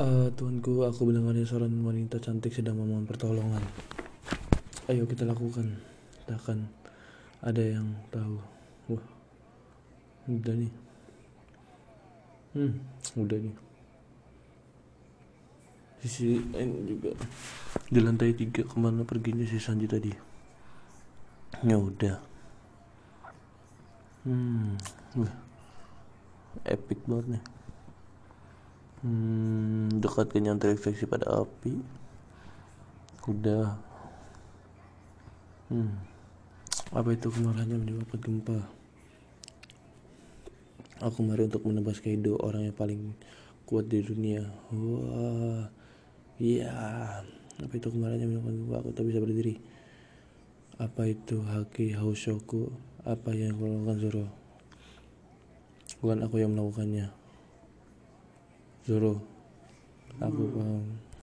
Eh, Tuanku, aku mendengarnya seorang wanita cantik sedang memohon pertolongan. Ayo kita lakukan. Takkan ada yang tahu. Wah, udah nih. Hmm, udah nih. Sisi lain juga di lantai tiga ke mana perginya si Sanji tadi? Ya udah. Hmm, wah, epic banget nih. Hmm, dekatkan yang terefleksi pada api. Udah. Hmm. Apa itu kemarahannya menyebabkan gempa? Aku mari untuk menebas Kaido, orang yang paling kuat di dunia. Wah. Iya. Apa itu kemarahannya menyebabkan gempa? Aku tak bisa berdiri. Apa itu Haki Haushoku? Apa yang aku lakukan Zoro? Bukan aku yang melakukannya. Zoro, Lampu.